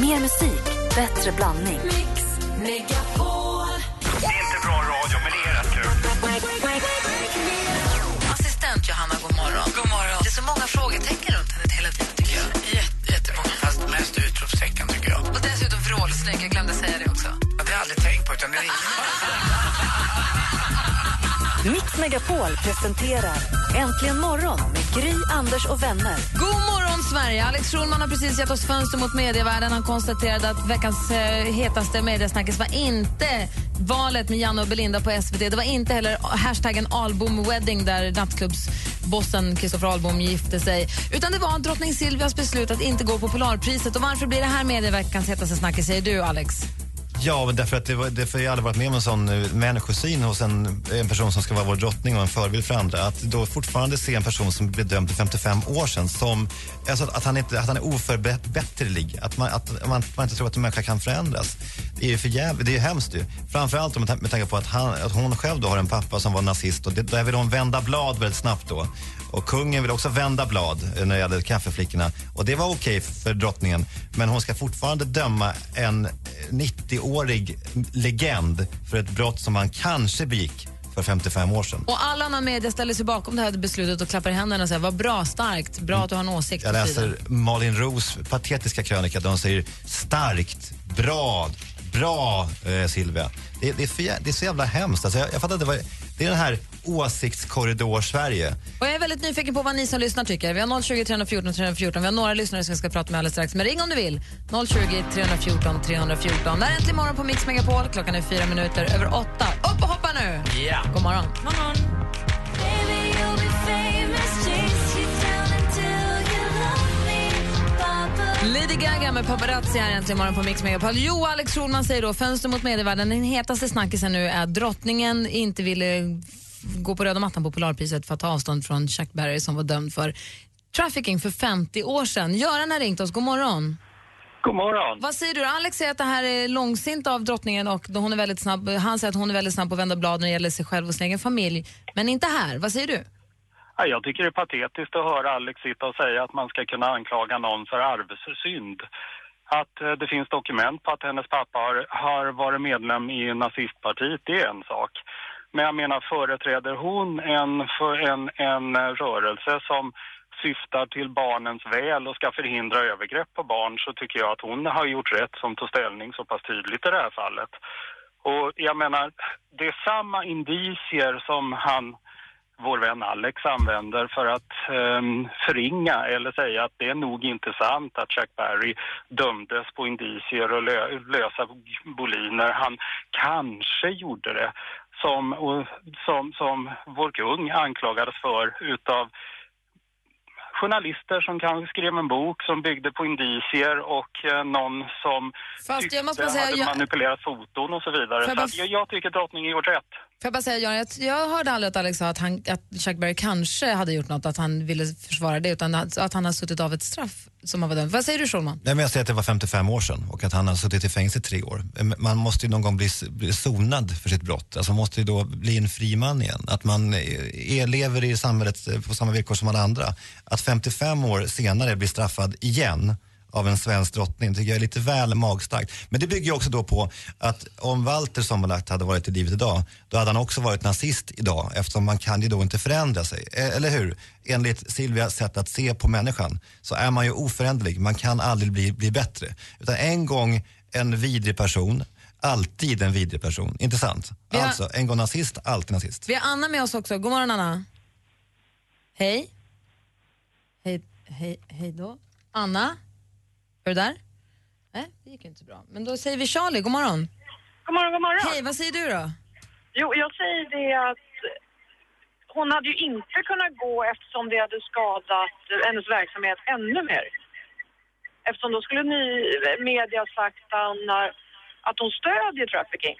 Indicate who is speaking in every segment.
Speaker 1: Mer musik, bättre blandning.
Speaker 2: Mix Megapol.
Speaker 3: Det är inte bra radio, men det är rätt kul.
Speaker 4: Assistent Johanna, god morgon. God morgon. Det är så många frågetecken runt henne hela tiden, tycker jag. Jätte, jättemånga.
Speaker 3: Fast mest utropstecken, tycker jag.
Speaker 4: Och dessutom vrålsnygg, jag glömde säga det också.
Speaker 3: Ja, Det har jag aldrig tänkt på, utan det är ingen
Speaker 1: Mix Megapol presenterar Äntligen morgon med Gry, Anders och vänner.
Speaker 4: God morgon, Sverige! Alex Schulman har precis gett oss fönster mot medievärlden. Han konstaterade att veckans eh, hetaste mediesnackis var inte valet med Janne och Belinda på SVT. Det var inte heller hashtaggen albumwedding där nattklubbsbossen Kristoffer Albom gifte sig. Utan det var drottning Silvias beslut att inte gå på Polarpriset. Och varför blir det här medieveckans hetaste snackis, säger du, Alex?
Speaker 5: Ja, men därför att det, var, det har jag aldrig varit med om en sån eh, människosyn hos en, en person som ska vara vår drottning och en förebild för andra. Att då fortfarande se en person som blev dömd för 55 år sedan som, alltså att, han inte, att han är oförbätterlig. Att man, att man, man inte tror att en människa kan förändras. Det är ju för jävligt, det är ju hemskt ju. Framförallt med, med tanke på att, han, att hon själv då har en pappa som var nazist och det, där vill hon vända blad väldigt snabbt då. Och kungen vill också vända blad eh, när det gäller kaffeflickorna. Och det var okej för drottningen. Men hon ska fortfarande döma en eh, 90-årig legend för ett brott som han kanske begick för 55 år sedan.
Speaker 4: Och alla annan media ställer sig bakom det här beslutet och klappar i händerna och säger vad bra, starkt, bra att du har en åsikt.
Speaker 5: Jag läser Malin Roos patetiska krönika där hon säger starkt, bra, bra eh, Silvia. Det, det, är för, jä- det är så jävla hemskt. Alltså, jag, jag fattar inte vad, det är den här åsiktskorridor-Sverige.
Speaker 4: Och jag är väldigt nyfiken på vad ni som lyssnar tycker. Vi har 020 314 314. Vi har några lyssnare som vi ska prata med alldeles strax. Men ring om du vill. 020 314 314. Det här är Äntligen morgon på Mix Megapol. Klockan är fyra minuter över åtta. Upp och hoppa nu!
Speaker 3: Ja.
Speaker 4: God morgon. Lady Gaga med paparazzi här äntligen morgon på Mix Megapol. Jo, Alex Schulman säger då, fönster mot medievärlden. Den hetaste snackisen nu är att drottningen inte ville gå på röda mattan på Polarpriset för att ta avstånd från Chuck Berry som var dömd för trafficking för 50 år sedan. Göran har ringt oss. God morgon.
Speaker 6: God morgon.
Speaker 4: Vad säger du? Alex säger att det här är långsint av drottningen och hon är väldigt snabb. Han säger att hon är väldigt snabb på att vända blad när det gäller sig själv och sin egen familj. Men inte här. Vad säger du?
Speaker 6: Ja, jag tycker det är patetiskt att höra Alex sitta och säga att man ska kunna anklaga någon för arvsynd. Att eh, det finns dokument på att hennes pappa har, har varit medlem i nazistpartiet, det är en sak. Men jag menar, företräder hon en, för en, en eh, rörelse som syftar till barnens väl och ska förhindra övergrepp på barn så tycker jag att hon har gjort rätt som tog ställning så pass tydligt i det här fallet. Och jag menar, det är samma indicier som han vår vän Alex använder för att ehm, förringa eller säga att det är nog inte sant att Chuck Berry dömdes på indicier och lö lösa boliner. Han kanske gjorde det som, och, som, som vår kung anklagades för utav journalister som kanske skrev en bok som byggde på indicier och eh, någon som
Speaker 4: Fast
Speaker 6: tyckte
Speaker 4: jag måste säga,
Speaker 6: hade
Speaker 4: jag-
Speaker 6: manipulerat foton och så vidare.
Speaker 4: Jag
Speaker 6: Så jag, jag tycker drottningen gjort rätt.
Speaker 4: Får jag bara säga, Jan, jag, jag hörde aldrig att Alex sa att, han, att Chuck Berry kanske hade gjort något, att han ville försvara det, utan att, att han har suttit av ett straff som han var dömd. Vad säger du, Schulman?
Speaker 5: Nej, men jag säger att det var 55 år sedan och att han har suttit i fängelse i tre år. Man måste ju någon gång bli, bli sonad för sitt brott. Alltså man måste ju då bli en fri man igen. Att man eh, är, lever i samhället eh, på samma villkor som alla andra. Att 55 år senare bli straffad igen av en svensk drottning tycker jag är lite väl magstarkt. Men det bygger ju också då på att om Walter Sommerlath hade varit i livet idag, då hade han också varit nazist idag eftersom man kan ju då inte förändra sig. Eh, Eller hur? Enligt Silvias sätt att se på människan så är man ju oföränderlig. Man kan aldrig bli, bli bättre. Utan en gång en vidrig person, alltid en vidrig person. Inte sant?
Speaker 4: Vi har-
Speaker 5: Alltså, en gång nazist, alltid nazist.
Speaker 4: Vi har Anna med oss också. God morgon, Anna. Hej. Hej, hej, hej då. Anna, är du där? Nej, det gick inte så bra. Men då säger vi Charlie, god morgon.
Speaker 7: God morgon, god morgon.
Speaker 4: Hej, vad säger du då?
Speaker 7: Jo, jag säger det att hon hade ju inte kunnat gå eftersom det hade skadat hennes verksamhet ännu mer. Eftersom då skulle ni, media sagt att hon, har- att hon stödjer trafficking.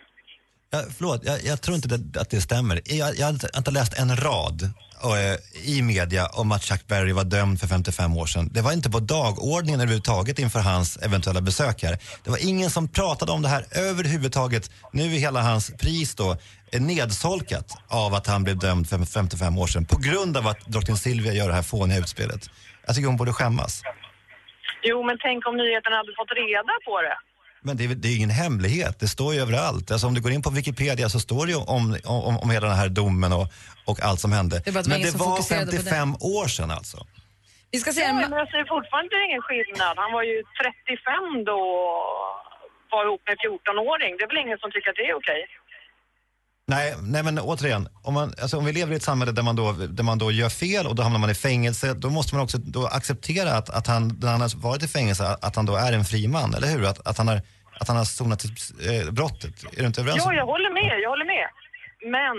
Speaker 5: Ja, förlåt, jag, jag tror inte det, att det stämmer. Jag, jag har inte- inte läst en rad Eh, i media om att Chuck Berry var dömd för 55 år sedan. Det var inte på dagordningen överhuvudtaget inför hans eventuella besök här. Det var ingen som pratade om det här överhuvudtaget. Nu är hela hans pris då eh, nedsolkat av att han blev dömd för 55 år sedan på grund av att drottning Silvia gör det här fåniga utspelet. Jag tycker hon borde skämmas.
Speaker 7: Jo, men tänk om nyheterna hade fått reda på det.
Speaker 5: Men det är, det är ingen hemlighet, det står ju överallt. Alltså om du går in på Wikipedia så står det ju om, om, om hela den här domen och, och allt som hände.
Speaker 4: Det
Speaker 5: Men det var
Speaker 4: fokuserade på
Speaker 5: 55 år sedan alltså.
Speaker 4: Vi ska se.
Speaker 7: Ja,
Speaker 4: en
Speaker 7: men ser fortfarande ingen skillnad. Han var ju 35 då och var ihop med en 14-åring. Det är väl ingen som tycker att det är okej?
Speaker 5: Nej, nej men återigen, om, man, alltså, om vi lever i ett samhälle där man, då, där man då gör fel och då hamnar man i fängelse, då måste man också då acceptera att, att han, när han har varit i fängelse, att han då är en fri man, eller hur? Att, att, han, har, att han har sonat eh, brottet. Är du inte överens
Speaker 7: Ja, jag håller med, jag håller med. Men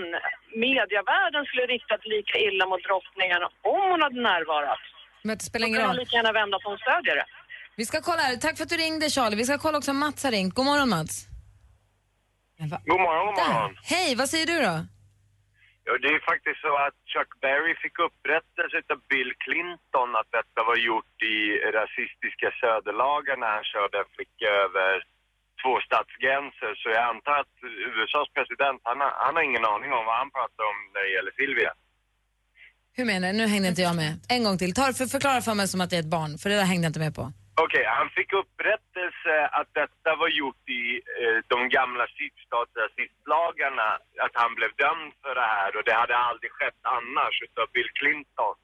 Speaker 7: mediavärlden skulle riktat lika illa mot drottningen om hon hade närvarat.
Speaker 4: Men det spelar
Speaker 7: Då
Speaker 4: ingen
Speaker 7: kan man
Speaker 4: roll.
Speaker 7: lika gärna vända på en stödjer det.
Speaker 4: Vi ska kolla här. Tack för att du ringde Charlie. Vi ska kolla också om Mats har ringt. God morgon Mats.
Speaker 8: God morgon, god morgon.
Speaker 4: Hej, vad säger du då?
Speaker 8: Ja, det är faktiskt så att Chuck Berry fick upprättelse av Bill Clinton att detta var gjort i rasistiska söderlagar när han körde en flicka över två statsgränser. Så jag antar att USAs president, han har, han har ingen aning om vad han pratar om när det gäller Silvia.
Speaker 4: Hur menar du? Nu hängde inte jag med. En gång till. Ta, för, förklara för mig som att det är ett barn, för det där hängde jag inte med på.
Speaker 8: Okej, han fick upprättelse att detta var gjort i eh, de gamla sydstatsrasistlagarna, att han blev dömd för det här och det hade aldrig skett annars utav Bill Clinton.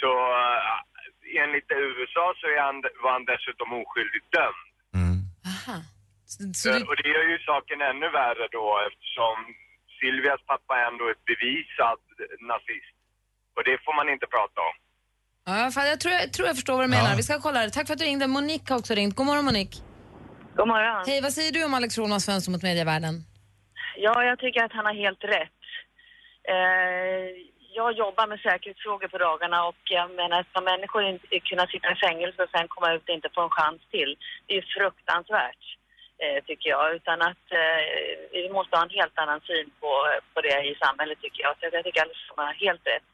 Speaker 8: Så eh, enligt USA så är han, var han dessutom oskyldigt dömd.
Speaker 4: Aha. Så, så
Speaker 8: Eh,
Speaker 4: du,
Speaker 8: Och det gör ju saken ännu värre då eftersom Silvias pappa är ändå ett bevisad nazist. Och det får man inte prata om.
Speaker 4: Ja, fan, jag, tror, jag tror jag förstår vad du menar. Vi ska kolla det. Tack för att du ringde. Monique har också ringt. God morgon Monique.
Speaker 7: God morgon.
Speaker 4: Hej, vad säger du om Alex Schulmans fönster mot medievärlden?
Speaker 7: Ja, jag tycker att han har helt rätt. Eh, jag jobbar med säkerhetsfrågor på dagarna och jag menar, ska människor inte kunna sitta i fängelse och sen komma ut och inte få en chans till? Det är ju fruktansvärt, eh, tycker jag. Utan att eh, vi måste ha en helt annan syn på, på det i samhället, tycker jag. Så jag tycker att han har helt rätt.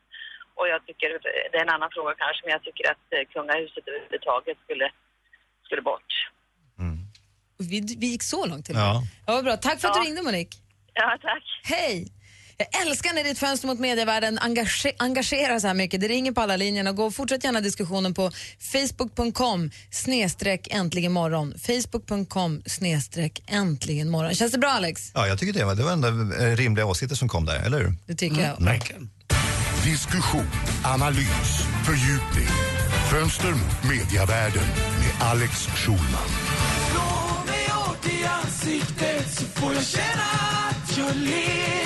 Speaker 7: Och jag tycker, det är en annan fråga kanske, men jag tycker att eh, kungahuset överhuvudtaget skulle, skulle bort.
Speaker 4: Vi, vi gick så långt till
Speaker 5: Ja.
Speaker 4: ja, bra. Tack för att
Speaker 7: Ja.
Speaker 4: du ringde Monique.
Speaker 7: Ja, tack.
Speaker 4: Hej! Jag älskar när ditt fönster mot medievärlden engage- engagerar så här mycket. Det ringer på alla linjerna. Gå och fortsätt gärna diskussionen på facebook.com snedstreck äntligen morgon. Facebook.com snedstreck äntligen morgon. Känns det bra Alex?
Speaker 5: Ja, jag tycker det var, det var ändå eh, rimliga åsikter som kom där, eller hur?
Speaker 4: Det tycker jag.
Speaker 9: Verkligen. Diskussion, analys, fördjupning. Fönster mot mediavärlden med Alex Schulman.
Speaker 10: Slå mig åt i ansiktet så får jag känna att jag lever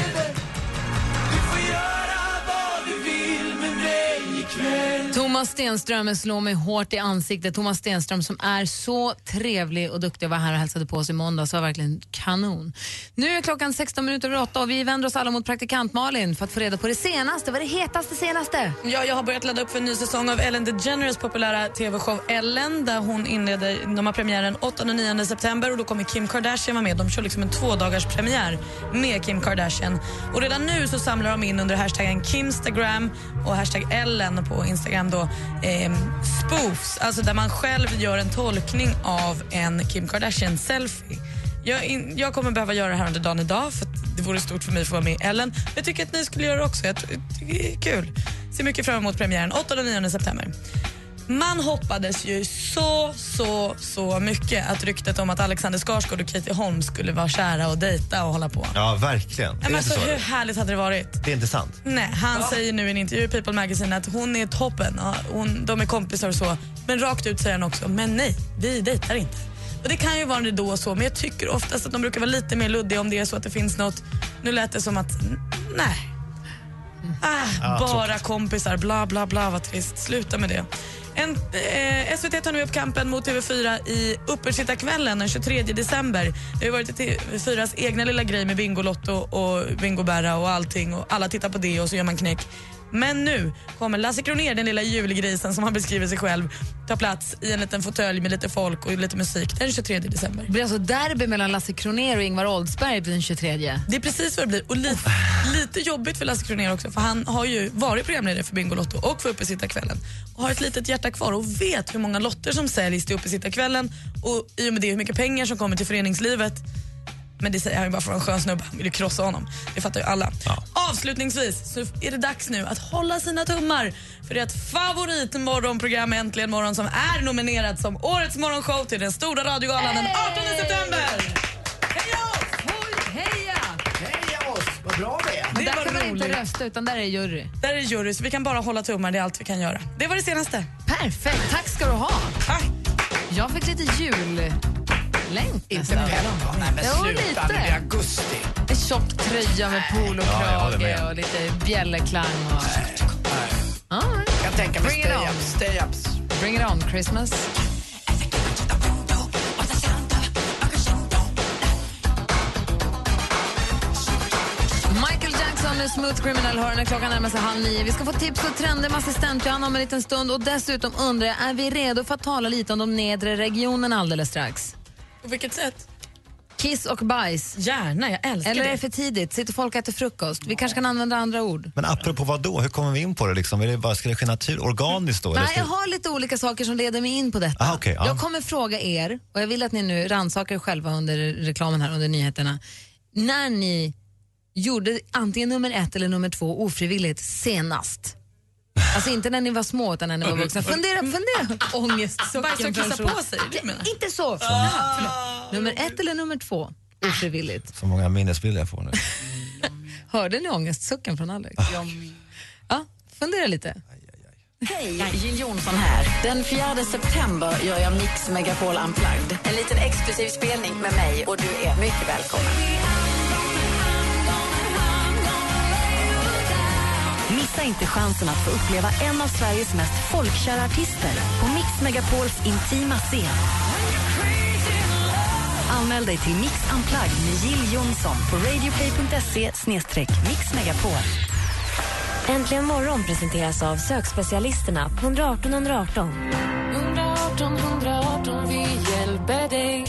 Speaker 4: Thomas Stenström slår mig hårt i ansiktet. Thomas Stenström som är så trevlig och duktig och var här och hälsade på oss i måndags. var verkligen kanon. Nu är klockan 16 minuter över 8 och vi vänder oss alla mot praktikant Malin för att få reda på det senaste. Vad är det hetaste senaste?
Speaker 11: Ja, jag har börjat ladda upp för en ny säsong av Ellen DeGeneres populära tv-show Ellen där hon inleder, de har premiären 8 och 9 september och då kommer Kim Kardashian vara med. De kör liksom en tvådagars premiär med Kim Kardashian. Och redan nu så samlar de in under hashtaggen Kimstagram och hashtag Ellen på Instagram då eh, spoofs, alltså där man själv gör en tolkning av en Kim Kardashian-selfie. Jag, in, jag kommer behöva göra det här under dagen idag för att det vore stort för mig att få vara med i Ellen. Men jag tycker att ni skulle göra det också. Jag det är kul. Ser mycket fram emot premiären 8 och 9 september. Man hoppades ju så, så, så mycket att ryktet om att Alexander Skarsgård och Katie Holmes skulle vara kära och dejta och hålla på.
Speaker 5: Ja, verkligen.
Speaker 11: Men alltså, hur härligt hade det varit?
Speaker 5: det är inte sant.
Speaker 11: Nej, han säger nu i en intervju i People Magazine att hon är toppen. Ja, hon, de är kompisar och så. Men rakt ut säger han också, men nej, vi dejtar inte. Och Det kan ju vara det då och så, men jag tycker oftast att de brukar vara lite mer luddiga om det är så att det finns något. Nu lät det som att, nej. Ah, bara kompisar, bla bla bla, vad trist. Sluta med det. En, eh, SVT tar nu upp kampen mot TV4 i Uppesittarkvällen den 23 december. Det har varit TV4s egna lilla grej med Bingolotto och Bingoberra och allting och alla tittar på det och så gör man knäck. Men nu kommer Lasse Kronér, den lilla julgrisen som han beskriver sig själv, ta plats i en liten fåtölj med lite folk och lite musik den 23 december.
Speaker 4: Det blir alltså derby mellan Lasse Kronér och Ingvar Oldsberg den 23.
Speaker 11: Det är precis vad det blir. Och lite, lite jobbigt för Lasse Kronér också för han har ju varit programledare för Bingolotto och för Uppesittarkvällen och har ett litet hjärta kvar och vet hur många lotter som säljs till Uppesittarkvällen och i och med det hur mycket pengar som kommer till föreningslivet. Men det säger han ju bara för en skön snubbe. Han vill ju krossa honom. Det fattar ju alla. Avslutningsvis så är det dags nu att hålla sina tummar för det ett favoritmorgonprogram Äntligen morgon som är nominerat som Årets morgonshow till den stora radiogalan den 18 september.
Speaker 4: Heja!
Speaker 3: Heja oss, vad bra vi är.
Speaker 4: Men
Speaker 11: Det
Speaker 4: där
Speaker 11: var
Speaker 4: kan man inte rösta utan där är jury.
Speaker 11: Där är jury, så vi kan bara hålla tummar. Det är allt vi kan göra. Det var det senaste.
Speaker 4: Perfekt, tack ska du ha.
Speaker 11: Tack.
Speaker 4: Jag fick lite jullängd
Speaker 3: Inte pepp? Nej men
Speaker 4: Jo,
Speaker 3: sluta, det blir augusti.
Speaker 4: En tjock tröja med
Speaker 5: Ja,
Speaker 4: polokrage
Speaker 5: med.
Speaker 4: och lite bjällerklang. Och... Ja,
Speaker 3: Jag kan tänka mig stay
Speaker 4: on.
Speaker 3: ups, stay ups.
Speaker 4: bring it on Christmas. Michael Jackson med Smooth Criminal hör när klockan närmar sig halv nio. Vi ska få tips och trender med assistent Johanna om en liten stund. Och dessutom undrar jag, är vi redo för att tala lite om de nedre regionerna alldeles strax?
Speaker 11: På vilket sätt?
Speaker 4: Kiss och bajs.
Speaker 11: Gärna, jag älskar
Speaker 4: Eller är
Speaker 11: det.
Speaker 4: för tidigt? Sitter folk och äter frukost? Vi kanske kan använda andra ord.
Speaker 5: Men apropå vad då? Hur kommer vi in på det? Liksom? Är det bara, ska det ske natur, organiskt då?
Speaker 4: Nej,
Speaker 5: ska-
Speaker 4: jag har lite olika saker som leder mig in på detta.
Speaker 5: Ah, okej, ja.
Speaker 4: Jag kommer fråga er, och jag vill att ni nu rannsakar er själva under reklamen här, under nyheterna. När ni gjorde antingen nummer ett eller nummer två ofrivilligt senast. Alltså inte när ni var små utan när ni var vuxna. Fundera, fundera. Ångestsucken.
Speaker 11: Bajsa och kissa
Speaker 4: person.
Speaker 11: på sig.
Speaker 4: Inte så. Förlåt. Nummer ett eller nummer två ofrivilligt.
Speaker 5: Så många minnesbilder jag får nu.
Speaker 4: Hörde ni ångestsucken från Alex? Ja, fundera lite.
Speaker 1: Hej, Jill Johnson här. Den 4 september gör jag Mix Megapol Unplugged. En liten exklusiv spelning med mig och du är mycket välkommen. Missa inte chansen att få uppleva en av Sveriges mest folkkära artister på Mix Megapols intima scen. Anmäl dig till Mix Unplugged med Jill Johnson på radioplay.se mixmegapol.
Speaker 12: Äntligen morgon presenteras av sökspecialisterna på 118 118. 118 118, vi hjälper dig.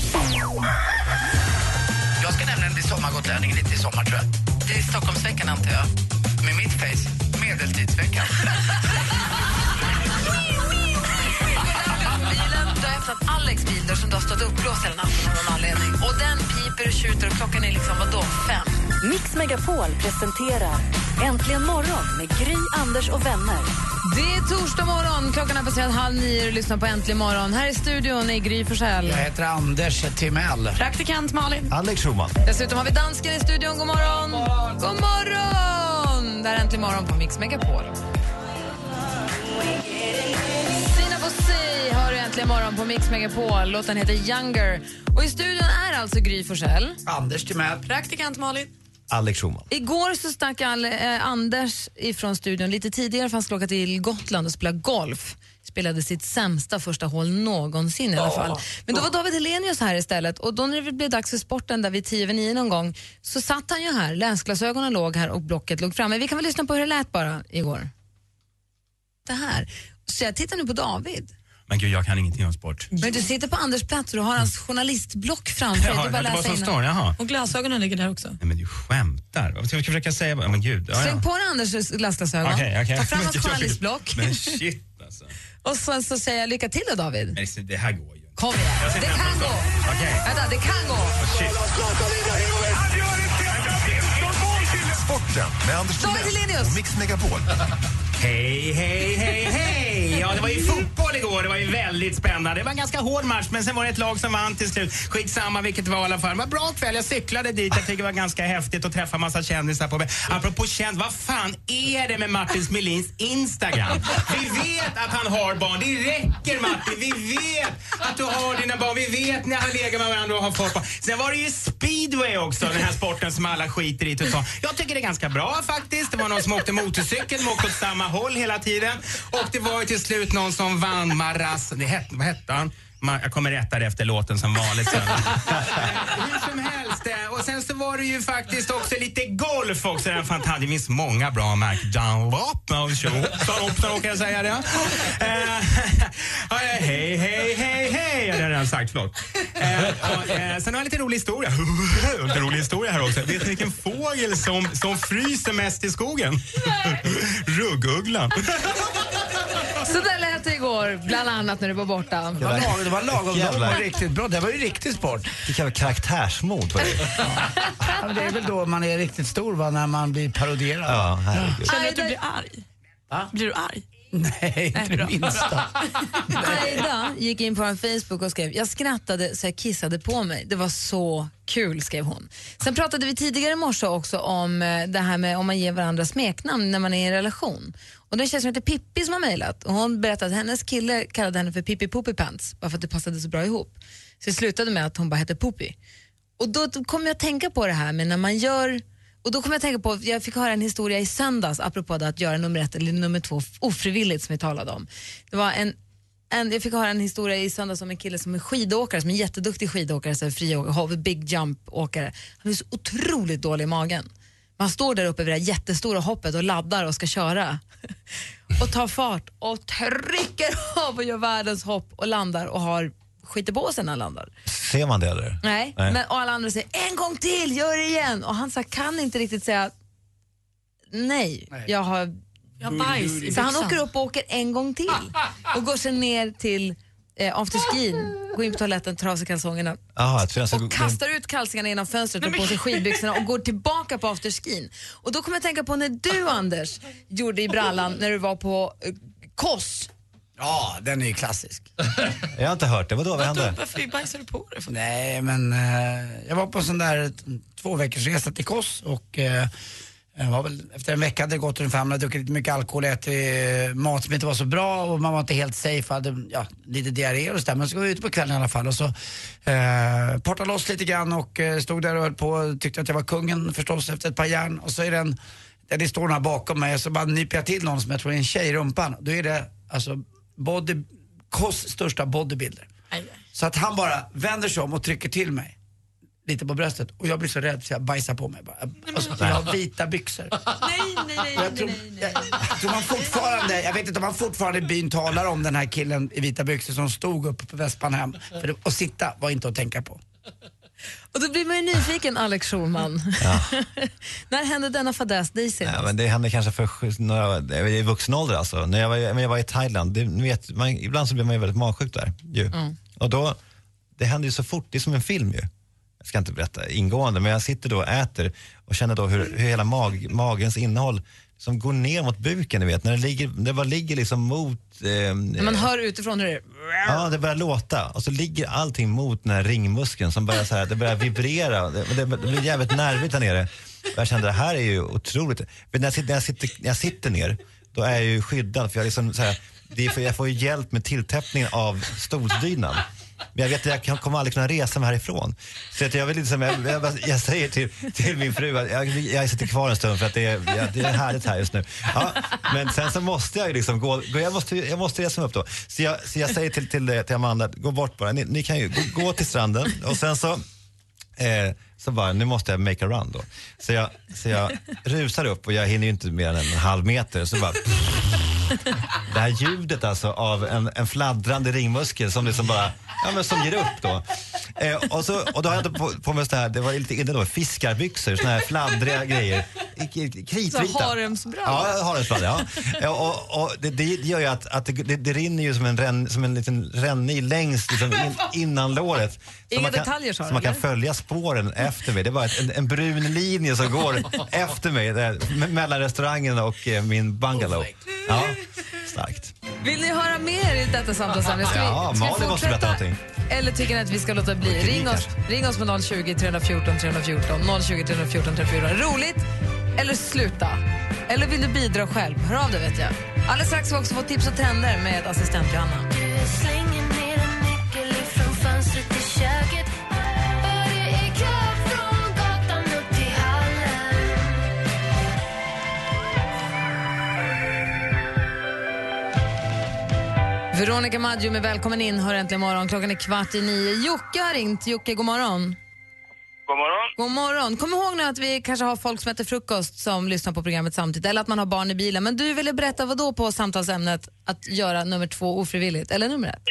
Speaker 3: Jag ska nämligen bli sommargotlänning lite i sommar tror jag. Det är Stockholmsveckan antar jag. Med mitt face, medeltidsveckan.
Speaker 4: Har öppnat Alex bil där som du har stått uppblåst hela natten av någon anledning. Och den piper och tjuter och klockan är liksom vadå, fem?
Speaker 1: Mix Megapol presenterar Äntligen morgon med Gry, Anders och vänner.
Speaker 4: Det är torsdag morgon, klockan är passerat halv nio och lyssnar på Äntligen morgon. Här i studion är Gry Forssell.
Speaker 3: Jag heter Anders Timell.
Speaker 11: Praktikant Malin.
Speaker 5: Alex Schulman.
Speaker 4: Dessutom har vi dansken i studion. God morgon! God morgon! Det här är Äntligen morgon på Mix Megapol. Sina Bosi har du äntligen morgon på Mix Megapol. Låten heter Younger. Och i studion är alltså Gry Forssell.
Speaker 3: Anders Timell.
Speaker 11: Praktikant Malin.
Speaker 5: Alex Schulman.
Speaker 4: Igår så stack all, eh, Anders ifrån studion lite tidigare för han skulle åka till Gotland och spela golf. Spelade sitt sämsta första hål någonsin i alla fall. Men då var David Helenius här istället och då när det blev dags för sporten där vid tio över nio någon gång så satt han ju här, läsglasögonen låg här och blocket låg framme. Vi kan väl lyssna på hur det lät bara igår. Det här. Så jag tittar nu på David.
Speaker 13: Men gud, jag kan ingenting om sport.
Speaker 4: Men du sitter på Anders plats och du har hans journalistblock framför dig. Bara
Speaker 13: det var
Speaker 4: läsa
Speaker 13: som står, jaha.
Speaker 11: Och glasögonen ligger där också.
Speaker 13: Nej men du skämtar. Vad ska jag försöka säga? Men gud. Ja,
Speaker 4: Släng
Speaker 13: ja.
Speaker 4: på dig Anders glasglasögon,
Speaker 13: Okej, okej.
Speaker 4: ta fram hans
Speaker 13: jag
Speaker 4: journalistblock
Speaker 13: Men shit alltså.
Speaker 4: och sen så säger jag lycka till då David.
Speaker 13: Nej, så det här går ju.
Speaker 4: Kom igen, det kan gå.
Speaker 13: det. Okej.
Speaker 4: Vänta, det kan gå.
Speaker 13: Shit.
Speaker 9: Sporten med Anders
Speaker 4: David
Speaker 9: Timell
Speaker 4: Hellenius.
Speaker 9: och Mix Megapol.
Speaker 13: Hej, hej, hej, hej! Ja, det var ju fotboll igår. Det var ju väldigt spännande. Det var en ganska hård match, men sen var det ett lag som vann till slut. Skitsamma vilket det var i alla fall. Det var en bra kväll. Jag cyklade dit. Jag tycker det var ganska häftigt att träffa massa kändisar på Apropå känd, vad fan är det med Martin Melins Instagram? Vi vet att han har barn. Det räcker Martin. Vi vet att du har dina barn. Vi vet när han legat med varandra och har fått barn. Sen var det ju speedway också, den här sporten som alla skiter i totalt. Jag tycker det är ganska bra faktiskt. Det var någon som åkte motorcykel, de åkte åt samma håll hela tiden. Och det var ett till slut någon som vann Maras... Det hette, vad hette han? Jag kommer rätta det efter låten som vanligt sen. Hur som helst. eh, Och sen så var det ju faktiskt också lite golf också. Den fantastiskt. Det finns många bra märken. Dunlop, Hoppsan kan jag säga det. Eh, Hej, hej, hej, hej. Det har jag redan sagt, förlåt. Och, eh, Sen har jag lite rolig historia. Lite rolig historia här också. Vet ni vilken fågel som, som fryser mest i skogen? Ruggugglan.
Speaker 4: Så där lät det igår, bland annat när du var borta.
Speaker 14: Det var, lag, det var lagom. Det var riktigt bra. Det var ju riktig sport.
Speaker 5: Vilket jävla karaktärsmod på det.
Speaker 14: Ja, men det är väl då man är riktigt stor va, när man blir parodierad.
Speaker 5: Ja, herregud.
Speaker 11: Känner du att du blir arg?
Speaker 14: Va?
Speaker 11: Blir du arg?
Speaker 14: Nej, inte det minsta.
Speaker 4: Aida gick in på en Facebook och skrev jag skrattade så jag kissade på mig. Det var så kul, skrev hon. Sen pratade vi tidigare i morse också om eh, det här med om man ger varandra smeknamn när man är i en relation. Och det är en tjej som heter Pippi som har mejlat och hon berättade att hennes kille kallade henne för Pippi Poopy Pants bara för att det passade så bra ihop. Så det slutade med att hon bara hette Poopy. Och då kom jag att tänka på det här med när man gör och då kom jag att tänka på, jag fick höra en historia i söndags apropå det att göra nummer ett eller nummer två ofrivilligt som vi talade om. Det var en, en, jag fick höra en historia i söndags om en kille som är skidåkare, som är jätteduktig skidåkare, så här friåkare, big jump-åkare. Han är så otroligt dålig i magen. Man står där uppe vid det här jättestora hoppet och laddar och ska köra. och tar fart och trycker av och gör världens hopp och landar och har skiter på sig när han landar.
Speaker 5: Ser man det eller?
Speaker 4: Nej,
Speaker 5: Nej.
Speaker 4: Men, och alla andra säger en gång till, gör det igen. Och han så här, kan inte riktigt säga nej, jag har
Speaker 11: Jag bajs
Speaker 4: Så han åker upp och åker en gång till och går sen ner till eh, afterskin, går in på toaletten, tar av sig kalsongerna
Speaker 5: Jaha, jag tror jag ska gå-
Speaker 4: och kastar ut kalsingarna genom fönstret och på sig skidbyxorna och går tillbaka på afterskin. Och då kommer jag tänka på när du Anders gjorde i brallan när du var på eh, Koss.
Speaker 14: Ja, den är ju klassisk.
Speaker 5: Jag har inte hört det. Vadå, vad hände?
Speaker 11: Varför bajsade du på för?
Speaker 14: Nej, men eh, jag var på en sån där två veckors resa till Kos och eh, var väl, efter en vecka hade det gått ungefär, man hade druckit lite mycket alkohol, ätit eh, mat som inte var så bra och man var inte helt safe, hade ja, lite diarré och sådär. Men så var vi ute på kvällen i alla fall och så eh, portade loss lite grann och eh, stod där och höll på och tyckte att jag var kungen förstås efter ett par järn och så är den, där det står några bakom mig och så bara nyper jag till någon som jag tror är en tjej i rumpan. Då är det alltså body, Kos största bodybuilder. Så att han bara vänder sig om och trycker till mig lite på bröstet och jag blir så rädd så jag bajsar på mig bara. Alltså, jag har vita byxor.
Speaker 11: Nej, nej, nej,
Speaker 14: Jag tror, jag, jag tror man fortfarande, jag vet inte om man fortfarande i byn talar om den här killen i vita byxor som stod uppe på Vespan hem. För det, att sitta var inte att tänka på.
Speaker 4: Och då blir man ju nyfiken, Alex Schulman. när hände denna fadäs dig senast?
Speaker 5: Ja, men det hände kanske för några, i vuxen ålder alltså. När jag var, när jag var i Thailand, det, ni vet, man, ibland så blir man ju väldigt magsjuk där. Ju.
Speaker 4: Mm.
Speaker 5: Och då, det händer ju så fort, det är som en film ju. Jag ska inte berätta ingående, men jag sitter då och äter och känner då hur, hur hela mag, magens innehåll som går ner mot buken, ni vet. När det, ligger, det bara ligger liksom mot... Eh,
Speaker 4: Man hör utifrån hur det är.
Speaker 5: Ja, det börjar låta och så ligger allting mot den här ringmuskeln som börjar, så här, det börjar vibrera. Det, det, blir jävligt nervigt där nere. Och jag kände det här är ju otroligt. När, jag sitter, när, jag sitter, när jag sitter ner, då är jag ju skyddad för jag, liksom, så här, det är för, jag får ju hjälp med tilltäppningen av stolsdynan. Men jag vet att jag kan- kommer aldrig kunna resa mig härifrån. Så att jag, vill liksom, jag, jag, jag säger till, till min fru att jag, jag sitter kvar en stund för att det är, jag, det är härligt här just nu. Ja, men sen så måste jag ju liksom gå, gå jag, måste, jag måste resa mig upp då. Så jag, så jag säger till, till, eh, till Amanda, gå bort bara, ni, ni kan ju gå, gå till stranden och sen så Eh, så bara, nu måste jag make a run då. Så jag, så jag rusar upp och jag hinner ju inte mer än en halv meter. Så bara, det här ljudet alltså av en, en fladdrande ringmuskel som liksom bara, ja men som ger upp då. Eh, och, så, och då har jag inte på, på mig så här, det var lite inne då, fiskarbyxor, såna här fladdriga grejer. Kritvita.
Speaker 4: Så haremsbrallor.
Speaker 5: Ja, haremsbrallor, ja. Och, och det, det gör ju att, att det, det, rinner ju som en, ränn, som en liten rännil längs liksom in, innan låret. Så
Speaker 4: Inga
Speaker 5: man kan,
Speaker 4: detaljer,
Speaker 5: Så
Speaker 4: du,
Speaker 5: man kan följa spåren efter mig. Det är bara en, en brun linje som går efter mig där, me- mellan restaurangen och eh, min bungalow. Ja, starkt.
Speaker 4: Vill ni höra mer i detta samtalsämne? Ska vi-
Speaker 5: Ja,
Speaker 4: ska vi fortsätta? Eller tycker ni att vi ska låta bli? Ring oss, ring oss på 020 314 314. 020 314 314. Roligt eller sluta? Eller vill du bidra själv? Hör av dig vet jag. Alldeles strax ska vi också få tips och trender med assistent Johanna. Veronica Maggio med Välkommen in hör äntligen morgon. Klockan är kvart i nio. Jocke har ringt. Jocke, god morgon.
Speaker 15: God morgon.
Speaker 4: God morgon. Kom ihåg nu att vi kanske har folk som äter frukost som lyssnar på programmet samtidigt, eller att man har barn i bilen. Men du ville berätta vad då på samtalsämnet att göra nummer två ofrivilligt, eller nummer ett?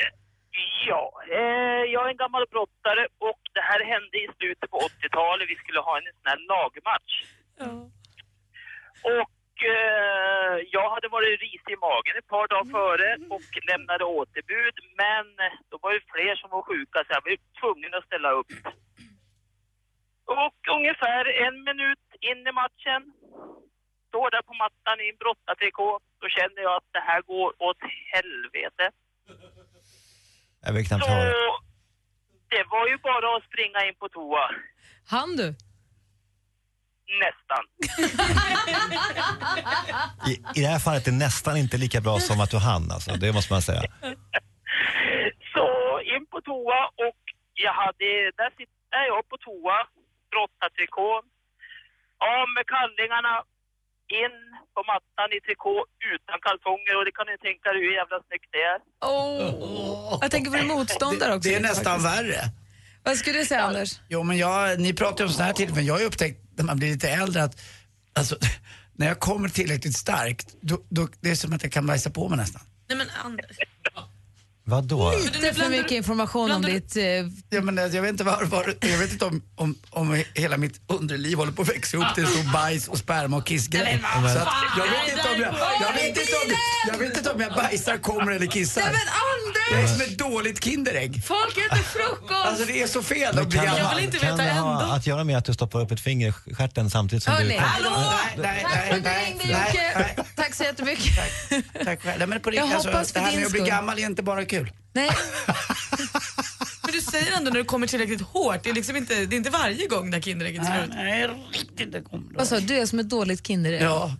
Speaker 15: Ja, eh, jag är en gammal brottare och det här hände i slutet på 80-talet. Vi skulle ha en sån här lagmatch. Och eh, jag hade varit risig i magen ett par dagar före och lämnade återbud. Men då var det fler som var sjuka så jag var tvungen att ställa upp. Och ungefär en minut in i matchen, står där på mattan i en brottartrikå, då känner jag att det här går åt helvete.
Speaker 5: Jag vill knappt
Speaker 15: Så
Speaker 5: höra.
Speaker 15: det var ju bara att springa in på toa.
Speaker 4: Han du?
Speaker 15: Nästan.
Speaker 5: I, I det här fallet är det nästan inte lika bra som att du hann, alltså. det måste man säga.
Speaker 15: Så in på toa och jag hade, där sitter jag på toa, brottartrikå, av med kallingarna, in på mattan i trikå utan kalsonger och det kan ni tänka er hur jävla snyggt det är.
Speaker 4: Oh. Jag tänker på din motståndare också.
Speaker 14: Det är nästan
Speaker 4: faktiskt.
Speaker 14: värre.
Speaker 4: Vad skulle du säga Anders?
Speaker 14: Jo, men jag, ni pratar ju om sådana här tillfällen. Jag har ju upptäckt när man blir lite äldre att alltså, när jag kommer tillräckligt starkt, då, då, det är som att jag kan bajsa på mig nästan.
Speaker 11: Nej men Anders.
Speaker 5: Vadå?
Speaker 4: Lite för mycket information om ditt... Eh,
Speaker 14: Ja, men, alltså, jag vet inte, var, var, jag vet inte om, om, om hela mitt underliv håller på att växa ihop till en stor bajs och sperma och kissgrej. Så att, jag, vet inte om jag, jag, vet inte om, jag vet inte om jag bajsar, kommer eller kissar.
Speaker 4: Nej, men
Speaker 14: Jag är som ett dåligt Kinderägg.
Speaker 4: Folk äter frukost!
Speaker 14: Alltså det är så fel att bli
Speaker 5: kan,
Speaker 14: gammal.
Speaker 5: det, kan det ha att göra med att du stoppar upp ett finger i stjärten samtidigt som
Speaker 4: Hörni,
Speaker 5: du...
Speaker 4: hallå!
Speaker 14: Nej,
Speaker 4: Tack för att du ringde Jocke. Tack så jättemycket.
Speaker 14: Tack själv. Nej, men på
Speaker 4: Jag
Speaker 14: riktigt,
Speaker 4: hoppas
Speaker 14: alltså,
Speaker 4: för
Speaker 14: det här
Speaker 4: din
Speaker 14: med att bli
Speaker 4: skull.
Speaker 14: gammal är inte bara kul.
Speaker 4: Nej.
Speaker 11: Men du säger ändå när du kommer tillräckligt hårt, det är, liksom inte, det är inte varje gång när Kinderägget slår ut.
Speaker 14: Nej, riktigt det kommer.
Speaker 4: Vad sa du? Du är som ett dåligt Kinderägg?
Speaker 14: Ja.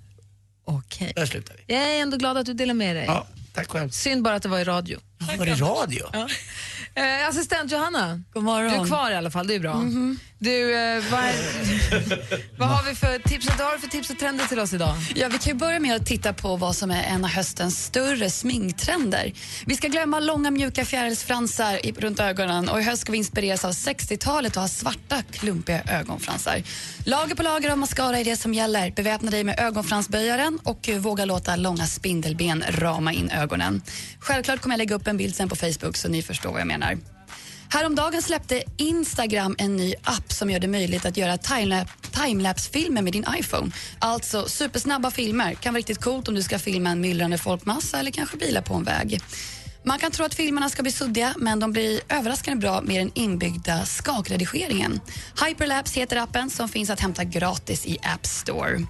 Speaker 4: Okej.
Speaker 14: Där slutar vi.
Speaker 4: Jag är ändå glad att du delar med dig.
Speaker 14: Ja, tack själv.
Speaker 4: Synd bara att det var i radio.
Speaker 14: Var det radio?
Speaker 4: Ja. Eh, assistent Johanna,
Speaker 16: God morgon.
Speaker 4: du är kvar i alla fall, det är bra. Du, eh, vad, är, vad har vi för tips, vad har du för tips och trender till oss idag?
Speaker 16: Ja, vi kan ju börja med att titta på vad som är en av höstens större sminktrender. Vi ska glömma långa mjuka fjärilsfransar i- runt ögonen och i höst ska vi inspireras av 60-talet och ha svarta klumpiga ögonfransar. Lager på lager av mascara är det som gäller. Beväpna dig med ögonfransböjaren och eh, våga låta långa spindelben rama in ögonen. Självklart kommer jag lägga upp en bild sen på Facebook så ni förstår vad jag menar. Häromdagen släppte Instagram en ny app som gör det möjligt att göra timelapse-filmer med din iPhone. Alltså supersnabba filmer. Kan vara riktigt coolt om du ska filma en myllrande folkmassa eller kanske bilar på en väg. Man kan tro att filmerna ska bli suddiga, men de blir överraskande bra med den inbyggda skakredigeringen. Hyperlapse heter appen som finns att hämta gratis i App Store.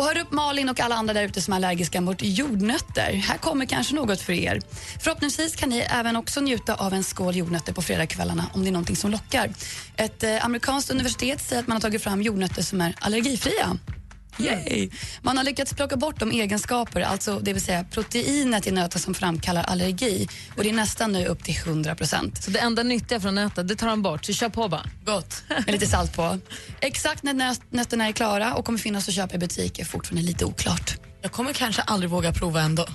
Speaker 16: Och hör upp Malin och alla andra där ute som är allergiska mot jordnötter. Här kommer kanske något för er. Förhoppningsvis kan ni även också njuta av en skål jordnötter på fredagskvällarna om det är någonting som lockar. Ett eh, amerikanskt universitet säger att man har tagit fram jordnötter som är allergifria. Yay. Man har lyckats plocka bort de egenskaper, alltså det vill säga proteinet i nöten som framkallar allergi. Och det är nästan nu upp till 100 procent.
Speaker 4: Så det enda nyttiga från nöten, det tar de bort, så kör på bara.
Speaker 16: Gott. Med lite salt på. Exakt när nöt- nötterna är klara och kommer finnas att köpa i butik är fortfarande lite oklart.
Speaker 11: Jag kommer kanske aldrig våga prova ändå.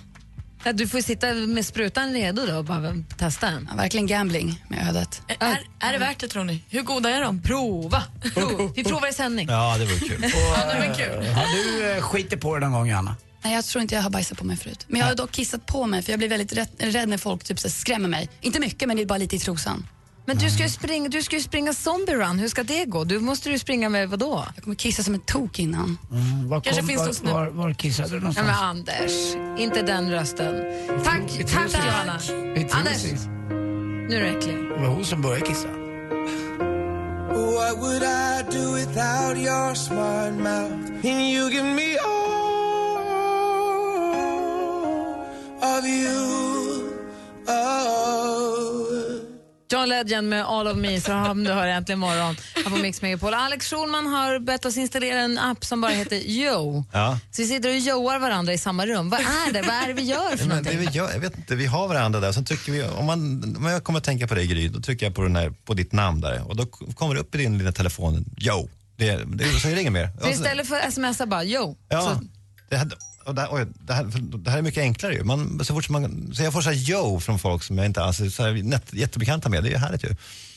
Speaker 4: Ja, du får sitta med sprutan redo då och bara testa en.
Speaker 16: Ja, verkligen gambling med ödet.
Speaker 11: Är, är det värt det tror ni? Hur goda är de?
Speaker 4: Prova! Prova. Vi provar i sändning.
Speaker 5: Ja, det vore kul.
Speaker 11: Ja, nej, men kul.
Speaker 14: Har du eh, skitit på dig någon gång, Johanna?
Speaker 16: Nej, jag tror inte jag har bajsat på mig förut. Men jag har dock kissat på mig för jag blir väldigt rädd, när folk typ så skrämmer mig. Inte mycket, men det är bara lite i trosan.
Speaker 4: Men du ska ju springa, du ska ju springa zombie run, hur ska det gå? Du måste du springa med vad då?
Speaker 16: Jag kommer kissa som en tok innan.
Speaker 14: Mm, var,
Speaker 11: Kanske
Speaker 14: kom,
Speaker 11: finns
Speaker 14: var,
Speaker 11: det hos
Speaker 14: var, var kissade du
Speaker 4: Ja,
Speaker 14: någonstans?
Speaker 4: men Anders, inte den rösten. Tack, tack Johanna. Anders, nu räcker det.
Speaker 14: Det var hon som började kissa.
Speaker 10: What would I do without your smart mouth? And you give me all of you.
Speaker 4: John Legend med All of me, så har du hör äntligen morgon här på Mix Megapol. Alex Schulman har bett oss installera en app som bara heter Yo.
Speaker 5: Ja.
Speaker 4: Så vi sitter och joar varandra i samma rum. Vad är det? Vad är det vi gör för
Speaker 5: Men det
Speaker 4: någonting?
Speaker 5: vi gör, jag vet inte, vi har varandra där. Sen trycker vi, om, man, om jag kommer att tänka på dig Gry, då trycker jag på, den här, på ditt namn där och då kommer det upp i din lilla telefon, yo. Det, det, så är det inget mer.
Speaker 4: Så istället för att smsa bara yo.
Speaker 5: Ja,
Speaker 4: Så,
Speaker 5: det, här, och det, här, oj, det, här, det här är mycket enklare ju. Man, så fort man, så jag får så här yo från folk som jag inte alls är så här, net, jättebekanta med. Det är härligt ju.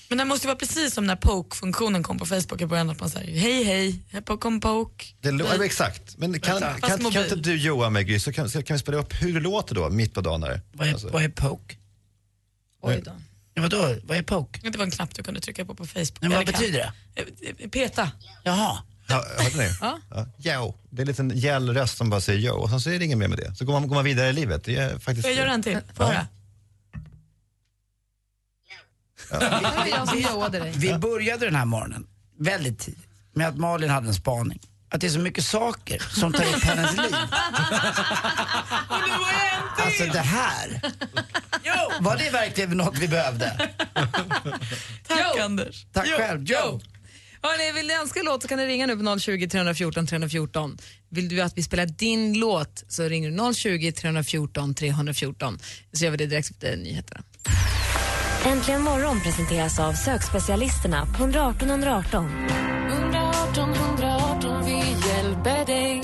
Speaker 11: Men det måste ju vara precis som när poke-funktionen kom på Facebook i början. Att man säger hej hej, här kom poke.
Speaker 5: Det, ja, exakt. Men kan, kan, kan,
Speaker 11: mobil.
Speaker 5: inte du joa mig Gry, så kan, så kan vi spela upp hur det låter då, mitt på dagen där.
Speaker 14: Vad är,
Speaker 5: Alltså.
Speaker 14: vad är poke?
Speaker 4: oj då.
Speaker 14: Ja, vadå? Vad är poke?
Speaker 11: Det var en knapp du kunde trycka på på Facebook.
Speaker 14: Men vad
Speaker 11: Eller kan-
Speaker 14: betyder det?
Speaker 11: Eh, eh, Peta.
Speaker 14: Jaha.
Speaker 5: Ja, hörde ni?
Speaker 4: Ja.
Speaker 5: Ja. Jo. Det är en liten gäll röst som bara säger jo och sen så är det inget mer med det. Så går man, går man vidare i livet. Det är faktiskt...
Speaker 11: Får jag göra en till? Får höra?
Speaker 4: Det var jag som joade dig.
Speaker 14: Vi började den här morgonen väldigt tidigt med att Malin hade en spaning. Att det är så mycket saker som tar upp hennes liv. Alltså det här. Var det verkligen något vi behövde?
Speaker 11: Tack Anders.
Speaker 14: Tack själv. Joe.
Speaker 4: Hörrni, vill ni önska låt så kan ni ringa nu på 020 314 314. Vill du att vi spelar din låt så ringer du 020 314 314. Så gör vi det direkt efter nyheterna.
Speaker 12: Äntligen morgon presenteras av sökspecialisterna på 118 118. 118 118, vi hjälper dig.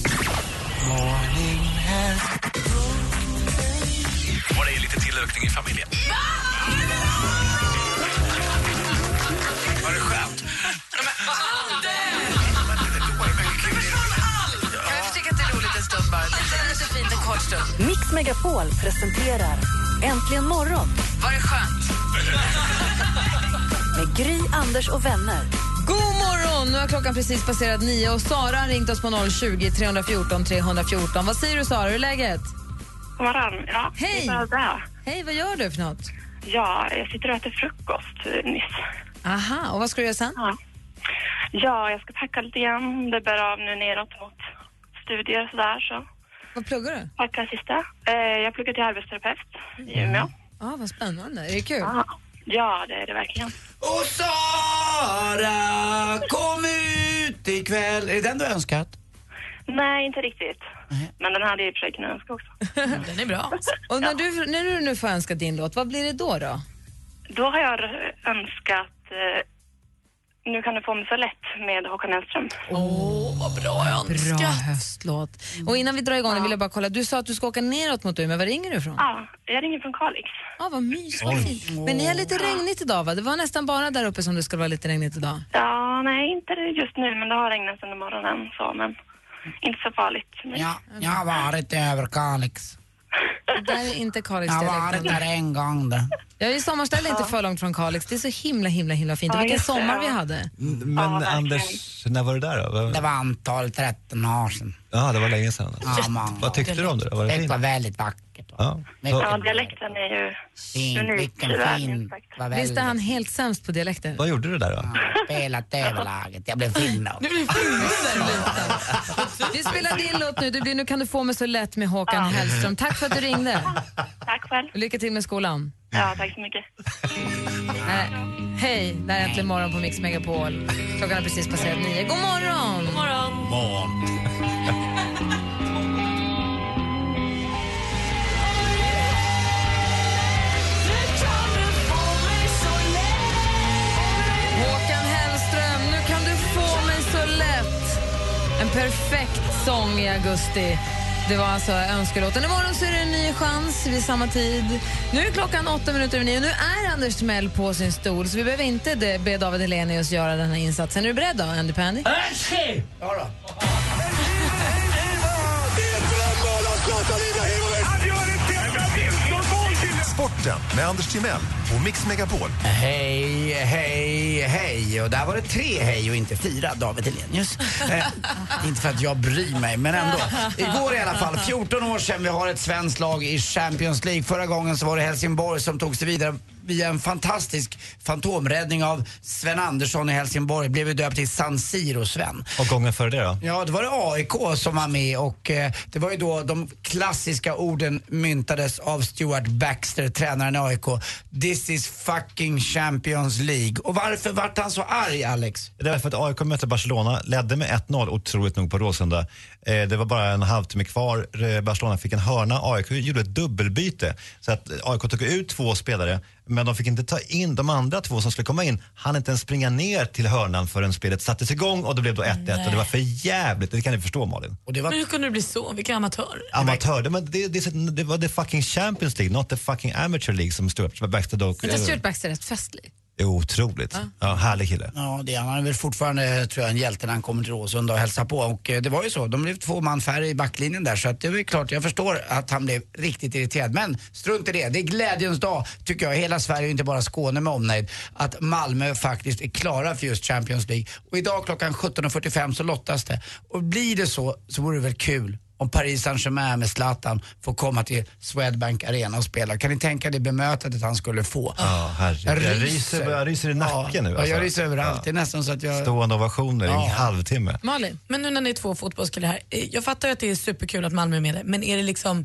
Speaker 17: Var det lite tillökning i familjen?
Speaker 4: Stund.
Speaker 1: Mix Megapol presenterar Äntligen morgon
Speaker 4: Var det skönt?
Speaker 1: med Gry, Anders och vänner.
Speaker 4: God morgon! Nu har klockan precis passerat nio och Sara har ringt oss på 020 314 314. Vad säger du Sara, hur är läget?
Speaker 18: God morgon. Ja,
Speaker 4: Hej. Hej, vad gör du för något?
Speaker 18: Ja, jag sitter och äter frukost eh, nyss.
Speaker 4: Aha, och vad ska du göra sen?
Speaker 18: Ja. ja, jag ska packa lite grann. Det bär av nu neråt mot studier och sådär. Så.
Speaker 4: Vad pluggar du?
Speaker 18: Packa sista. Eh, jag pluggar till arbetsterapeut i Umeå.
Speaker 4: Ah, vad spännande. Är det kul?
Speaker 18: Ja. ja, det är det verkligen.
Speaker 14: Och Sara, kom ut ikväll. Är det den du önskat?
Speaker 18: Nej, inte riktigt. Men den hade jag i och för sig kunnat önska också.
Speaker 11: Den är bra.
Speaker 4: Och när, du, när du nu får önska din låt, vad blir det då? då?
Speaker 18: Då har jag önskat eh, Nu kan du få mig så lätt med Håkan Hellström.
Speaker 11: Åh, vad bra önskat.
Speaker 4: Bra höstlåt. Och innan vi drar igång, vill jag bara kolla. Du sa att du ska åka neråt mot Umeå. Var ringer du ifrån?
Speaker 18: Ja, jag ringer från Kalix.
Speaker 4: Ja, vad mysigt. vad fint. Men ni har lite regnigt idag, va? Det var nästan bara där uppe som det skulle vara lite regnigt idag.
Speaker 18: Ja, nej, inte just nu, men det har regnat under morgonen så, men inte så farligt. Men...
Speaker 14: Ja, jag har varit över Kalix.
Speaker 4: Det där är inte Kalix
Speaker 14: Jag varit där en gång det.
Speaker 4: Jag är i sommarställe inte för långt från Kalix. Det är så himla, himla, himla fint. Och
Speaker 14: Ja,
Speaker 4: vilken sommar
Speaker 14: ja.
Speaker 4: vi hade.
Speaker 5: Mm, Men Anders, när var det där då?
Speaker 14: Det var antal 13 år sedan.
Speaker 5: Ja, det var länge sedan.
Speaker 14: Ja, många
Speaker 5: Vad tyckte du om det då? Var det
Speaker 14: Det var väldigt vackert.
Speaker 5: Ja.
Speaker 18: Ja, dialekten är ju unik världen.
Speaker 14: fin.
Speaker 4: Visst är han helt sämst på dialekter?
Speaker 5: Vad gjorde du där då?
Speaker 14: spelat överlaget. Jag blev finno.
Speaker 4: Vi spelar din låt nu. Det blir Nu kan du få mig så lätt med Håkan Hellström. Tack för att du ringde.
Speaker 18: Tack själv.
Speaker 4: Och lycka till med skolan.
Speaker 18: Ja, tack så mycket.
Speaker 4: Nej. Hej, det här är Äntligen morgon på Mix Megapol. Klockan har precis passerat nio. God morgon! God
Speaker 11: morgon!
Speaker 4: Håkan lätt. En perfekt sång i augusti. Det var alltså önskelåten. Imorgon så är det en ny chans vid samma tid. Nu är klockan åtta minuter över nio. Nu är Anders Timell på sin stol så vi behöver inte be David Hellenius göra den här insatsen. Är du beredd då, Andy Pandy?
Speaker 14: Ja då.
Speaker 19: Sporten med Anders Timell och Mix Megapol.
Speaker 14: Hej, hej, hej. Och där var det tre hej och inte fyra, David Hellenius. Eh, inte för att jag bryr mig, men ändå. Igår i alla fall, 14 år sedan vi har ett svenskt lag i Champions League. Förra gången så var det Helsingborg som tog sig vidare via en fantastisk fantomräddning av Sven Andersson i Helsingborg. Blev ju döpt till San Siro, Sven.
Speaker 5: Och gången före det då?
Speaker 14: Ja, det var det AIK som var med och eh, det var ju då de klassiska orden myntades av Stuart Baxter, tränaren i AIK. This is fucking Champions League. Och varför vart han så arg, Alex?
Speaker 5: Det var för att AIK mötte Barcelona, ledde med 1-0 otroligt nog på Råsunda. Eh, det var bara en halvtimme kvar, Eh, Barcelona fick en hörna, AIK gjorde ett dubbelbyte. Så att AIK tog ut två spelare, men de fick inte ta in de andra två som skulle komma in. Han inte ens springa ner till hörnan förrän spelet sattes igång och det blev då 1-1 och det var för jävligt. det kan ni förstå Malin.
Speaker 14: Och det
Speaker 11: Men hur kunde det bli så? Vilka amatörer.
Speaker 5: Amatör, det, men det, det, det var the fucking Champions League, not the fucking Amateur League som Stuart Baxter dock...
Speaker 4: Inte Stuart Baxter rätt festlig?
Speaker 5: Är otroligt. Ja, härlig kille.
Speaker 14: Ja, det är han. Han är väl fortfarande, tror jag, en hjälte när han kommer till Råsunda och hälsar på. Och eh, det var ju så, de blev två man färre i backlinjen där. Så att det är klart, jag förstår att han blev riktigt irriterad. Men strunt i det, det är glädjens dag, tycker jag, hela Sverige och inte bara Skåne med omnejd, att Malmö faktiskt är klara för just Champions League. Och idag klockan 17.45 så lottas det. Och blir det så, så vore det väl kul om Paris Saint-Germain med Zlatan får komma till Swedbank Arena och spela. Kan ni tänka det bemötandet han skulle få?
Speaker 5: Ja, herregud. Jag ryser, jag ryser i nacken nu.
Speaker 14: Ja,
Speaker 5: alltså.
Speaker 14: jag ryser överallt. Det är nästan så att jag...
Speaker 5: Stående ovationer i en
Speaker 14: Ja.
Speaker 5: halvtimme.
Speaker 11: Malin, men nu när ni är två fotbollskillar här, eh, jag fattar ju att det är superkul att Malmö är med där, men är det liksom,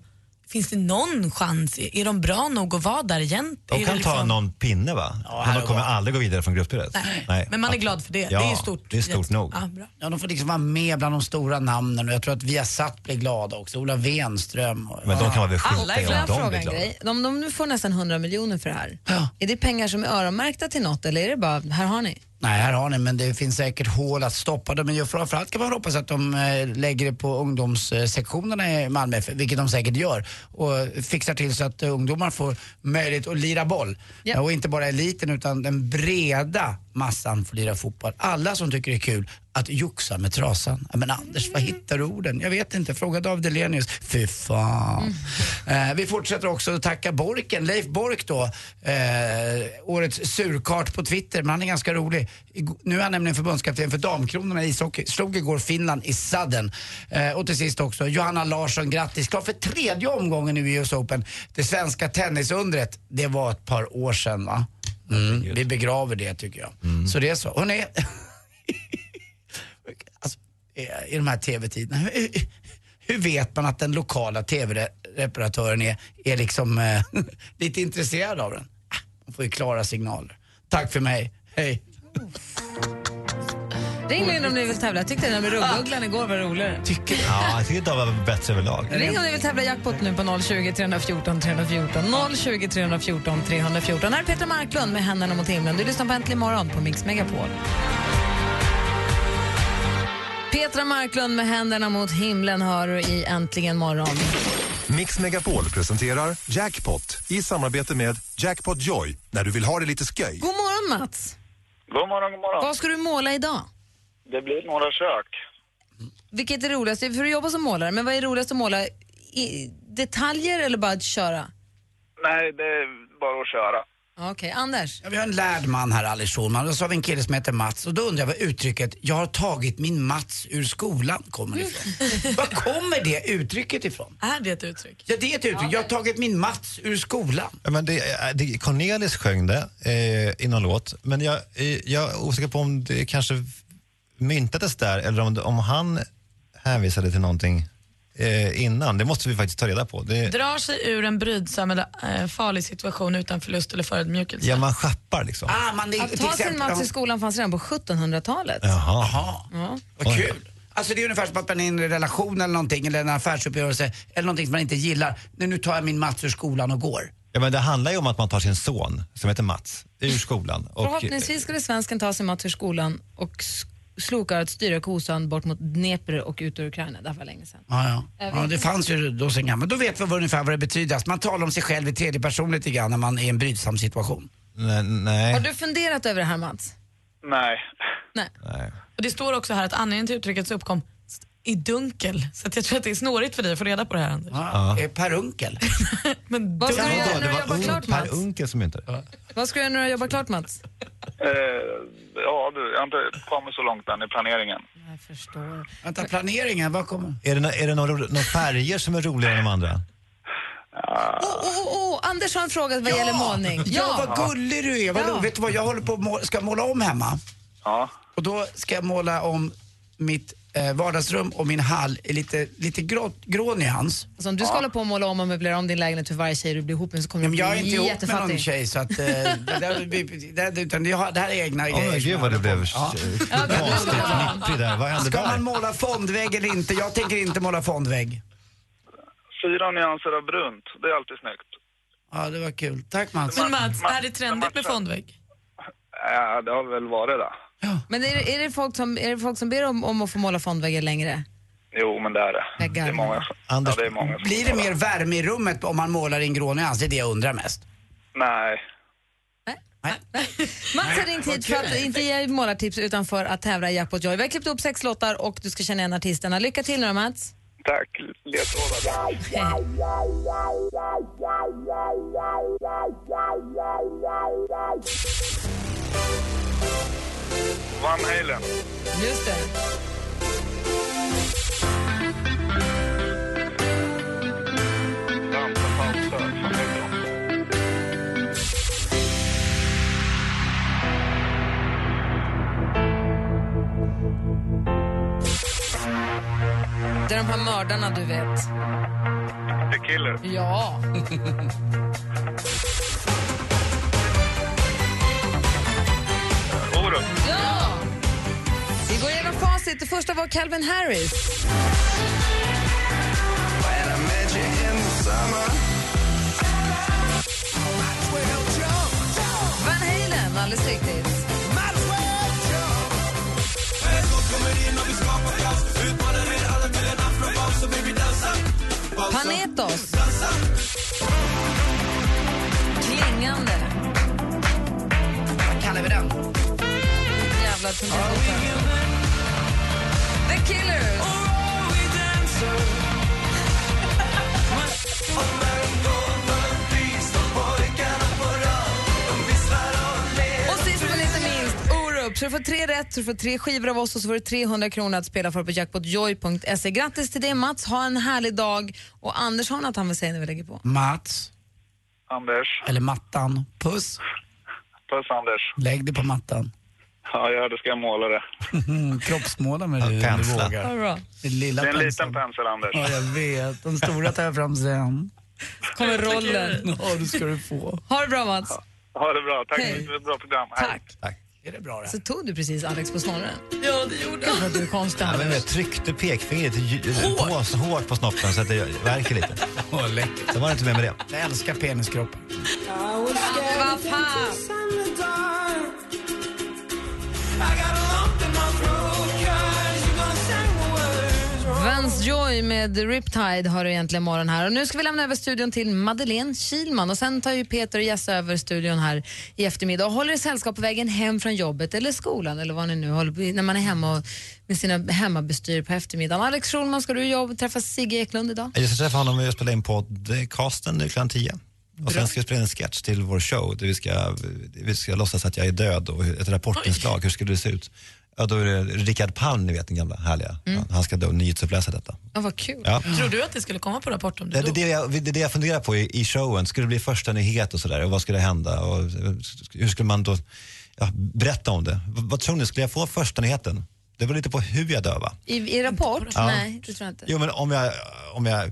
Speaker 11: finns det någon chans? Är de bra nog att vara där egentligen?
Speaker 5: De kan
Speaker 11: det
Speaker 5: ta
Speaker 11: liksom-
Speaker 5: någon pinne va? Men de kommer aldrig gå vidare från gruppspelet.
Speaker 11: Nej, men man är glad för det.
Speaker 5: Ja,
Speaker 11: det är stort.
Speaker 5: det är stort nog.
Speaker 11: Ja, bra.
Speaker 14: Ja, de får liksom vara med bland de stora namnen och jag tror att Viasat blir glada också. Ola Wenström. Och,
Speaker 5: Men de kan väl skita
Speaker 4: Alla är glada.
Speaker 5: de
Speaker 4: fråga en grej? De, de nu får nästan 100 miljoner för det här. Är det pengar som är öronmärkta till något eller är det bara, här har ni?
Speaker 14: Nej, här har ni, men det finns säkert hål att stoppa dem. Men ju framförallt kan man hoppas att de eh, lägger det på ungdomssektionerna i Malmö, vilket de säkert gör. Och fixar till så att ungdomar får möjlighet att lira boll. Ja, Och inte bara eliten utan den breda massan får lira fotboll. Alla som tycker det är kul att joxa med trasan. Men Anders, var hittar du orden? Jag vet inte. Fråga David Elenius. Fy fan. Eh, vi fortsätter också att tacka Borken, Leif Bork då. Eh, årets surkart på Twitter, men han är ganska rolig. Nu är han nämligen förbundskapten för damkronorna i ishockey. Slog igår Finland i sadden. Eh, och till sist också Johanna Larsson, grattis. Klar för tredje omgången nu i US Open. Det svenska tennisundret, det var ett par år sedan va? Mm, vi begraver det tycker jag. Så det är så. Hörrni, alltså, eh, i de här TV-tiderna, hur, hur vet man att den lokala TV-reparatören är, är liksom eh, lite intresserad av den? Ah, Man får ju klara signaler. Tack för mig, hej.
Speaker 4: Ring in om ni vill tävla. Jag tyckte den där med rugguglan igår var roligare.
Speaker 14: Tycker
Speaker 5: Ja, jag tycker David var bättre överlag.
Speaker 4: Ring om ni vill tävla jackpot nu på 020 314 314. 020 314 314. Här är Petra Marklund med Händerna mot himlen. Du lyssnar på Äntligen morgon på Mix Megapol. Petra Marklund med Händerna mot himlen hör du i Äntligen morgon.
Speaker 19: Mix Megapol presenterar Jackpot i samarbete med Jackpot Joy när du vill ha det lite sköj.
Speaker 4: God morgon Mats.
Speaker 8: God morgon, god morgon.
Speaker 4: Vad ska du måla idag?
Speaker 8: Det blir några kök.
Speaker 4: Vilket är roligast? För du jobbar som målare, men vad är roligast att måla? I detaljer eller bara att köra?
Speaker 8: Nej, det är bara att köra.
Speaker 4: Okej, Anders?
Speaker 14: Ja, vi har en lärd man här, Alice Schulman. Och så har vi en kille som heter Mats. Och då undrar jag vad uttrycket “jag har tagit min Mats ur skolan” kommer ifrån. Var kommer det uttrycket ifrån?
Speaker 11: Är det ett uttryck?
Speaker 14: Ja, det är ett uttryck. Jag har tagit min Mats ur skolan.
Speaker 5: Ja, men det, är- det, Cornelis sjöng det eh, i någon låt, men jag, eh, jag är osäker på om det kanske myntades där eller om, om han hänvisade till någonting eh, innan. Det måste vi faktiskt ta reda på. Det,
Speaker 11: Drar sig ur en brydsam eller eh, farlig situation utan förlust eller förödmjukelse.
Speaker 5: ja, man schappar liksom.
Speaker 14: Ah, man, det,
Speaker 4: Att ta sin Mats i skolan fanns redan på 1700-talet.
Speaker 5: Jaha.
Speaker 4: Ja.
Speaker 14: Vad kul. Alltså det är ungefär som att man är i en relation eller någonting, eller en affärsuppgörelse, eller någonting som man inte gillar. Nu, nu tar jag min Mats ur skolan och går.
Speaker 5: Ja, men det handlar ju om att man tar sin son, som heter Mats, ur skolan. Och,
Speaker 4: Förhoppningsvis skulle svensken ta sig Mats ur skolan och s- sloka att styra kosan bort mot Dnepr och ut ur Ukraina. Det var länge sedan.
Speaker 14: Ja, ja.
Speaker 4: Jag
Speaker 14: ja det fanns ju då sen gammalt. Då vet vi vad ungefär vad det betyder. Alltså, man talar om sig själv i tredje person lite grann när man är i en brydsam situation.
Speaker 5: nej, nej.
Speaker 4: Har du funderat över det här Mats?
Speaker 8: Nej.
Speaker 4: Nej.
Speaker 5: nej.
Speaker 11: Och det står också här att anledningen till uttryckets uppkom i dunkel. Så att jag tror att det är snårigt för dig att få reda på det här Anders.
Speaker 14: Ja. Eh, Per Unkel.
Speaker 11: Men
Speaker 4: Vad ska du göra när du jobbar
Speaker 5: Un-
Speaker 4: klart
Speaker 5: Per
Speaker 4: Mats?
Speaker 5: Unckel som inte...
Speaker 4: Vad ska du göra när du jobbar klart Mats?
Speaker 8: Eh, ja, du, jag har inte kommit så långt än i planeringen.
Speaker 4: Jag förstår.
Speaker 14: Vänta, planeringen, vad kommer?
Speaker 5: Är det, nå- är det några, färger som är roligare än de andra?
Speaker 4: Åh, åh, åh, Anders har en fråga vad gäller målning.
Speaker 14: Ja, vad gullig du är. Vad
Speaker 4: Ja.
Speaker 14: Vet du vad, jag håller på att må- ska måla om hemma.
Speaker 8: Ja.
Speaker 14: Och då ska jag måla om mitt eh, vardagsrum och min hall i lite, lite grå, grå nyans.
Speaker 4: Alltså, om du ska hålla på och måla om och möblera om din lägenhet för varje tjej du blir ihop med så kommer
Speaker 14: Men
Speaker 4: du
Speaker 14: jag är
Speaker 4: bli
Speaker 14: inte ihop med
Speaker 4: jättefattig.
Speaker 14: någon tjej så att... Eh, det, där, vi- det, utan jag har, det här är egna
Speaker 5: Åh
Speaker 14: grejer.
Speaker 5: gud vad det blev.
Speaker 14: Ja.
Speaker 5: konstigt nipprig där. Vad hände
Speaker 14: Ska man
Speaker 5: där?
Speaker 14: måla fondvägg eller inte? Jag tänker inte måla fondvägg.
Speaker 8: Fyra nyanser av brunt, det är alltid snyggt.
Speaker 14: Ja, det var kul. Tack Mats.
Speaker 11: Men Mats, är det trendigt med fondvägg?
Speaker 8: Ja, det har väl varit det.
Speaker 4: Men är det, är det folk som, är det folk som ber om, om att få måla fondväggar längre?
Speaker 8: Jo, men det är det.
Speaker 4: Väggar.
Speaker 8: Det är många som...
Speaker 5: Anders,
Speaker 8: Ja, det är många som
Speaker 14: Blir det mer värme i rummet om man målar i en grå nyans? Det är det jag undrar mest.
Speaker 8: Nej.
Speaker 4: Mats har ringt hit för att inte ge målartips utan för att tävla i Jackpot Joy. Vi har klippt upp sex låtar och du ska känna igen artisterna. Lycka till nu då Mats.
Speaker 8: Tack, ledtrådar. Van Halen.
Speaker 4: Just det. Det är de här mördarna du vet.
Speaker 8: The Killer.
Speaker 4: Ja. Ja! Vi går igenom facit. Det första var Calvin Harris. Van Halen, alldeles riktigt. Panetos. Jävla trumpet. The Killers. Och sist men inte minst, Orup. Så du får tre rätt, så du får tre skivor av oss och så får du 300 kronor att spela för på jackpotjoy.se. Grattis till det Mats, ha en härlig dag. Och Anders har något han vill säga när vi lägger på.
Speaker 14: Mats,
Speaker 8: Anders.
Speaker 14: eller mattan. Puss.
Speaker 8: Puss, Anders.
Speaker 14: Lägg dig på mattan.
Speaker 8: Ja, ja, det ska jag måla det.
Speaker 14: Kroppsmåla med det om du vågar.
Speaker 4: Ja, bra.
Speaker 14: Den lilla
Speaker 8: Det är en
Speaker 14: penseln.
Speaker 8: liten pensel, Anders.
Speaker 14: Ja, jag vet. Den stora tar jag fram sen.
Speaker 4: kommer rollen.
Speaker 14: Ja, det ska du få.
Speaker 4: Ha det bra Mats.
Speaker 8: Ha det bra. Tack
Speaker 4: Hej.
Speaker 8: för ett bra program. Hej.
Speaker 4: Tack.
Speaker 14: Är det bra det?
Speaker 4: Så tog du precis Alex på snorren.
Speaker 11: Ja, det gjorde
Speaker 4: Kanske att du är konstig
Speaker 5: Ja, men jag tryckte pekfingret ju- på, så hårt på snoppen så att det värker lite.
Speaker 14: Åh, läckert.
Speaker 5: Så var det inte mer med det.
Speaker 14: Jag älskar peniskroppar.
Speaker 4: Vad fan! Vans Joy med Riptide har du egentligen morgon här. Och nu ska vi lämna över studion till Madeleine Kilman och sen tar ju Peter och Jesse över studion här i eftermiddag och håller i sällskap på vägen hem från jobbet eller skolan eller vad ni nu håller på när man är hemma och, med sina hemmabestyr på eftermiddagen. Alex Schulman, ska du jobb, träffa Sigge Eklund idag?
Speaker 5: Jag ska träffa honom och spela in podcasten nu klockan tio. Och sen ska vi spela en sketch till vår show där vi ska, vi ska låtsas att jag är död och ett rapportinslag, hur skulle det se ut? Ja, då är det Rickard Palm, ni vet den gamla härliga.
Speaker 4: Mm.
Speaker 5: Han ska då nyhetsuppläsa detta.
Speaker 4: Ja, vad kul.
Speaker 5: Ja.
Speaker 11: Tror du att det skulle komma på Rapport om
Speaker 5: Det,
Speaker 11: du
Speaker 5: det, är det, jag, det är det jag funderar på i, i showen. Skulle det bli första nyhet och sådär? Och vad skulle hända? Och hur skulle man då ja, berätta om det? V- vad tror ni, skulle jag få första nyheten? Det var lite på hur jag dör va?
Speaker 4: I, I Rapport?
Speaker 5: Ja.
Speaker 4: Nej, det tror jag inte.
Speaker 5: Jo men om jag, om jag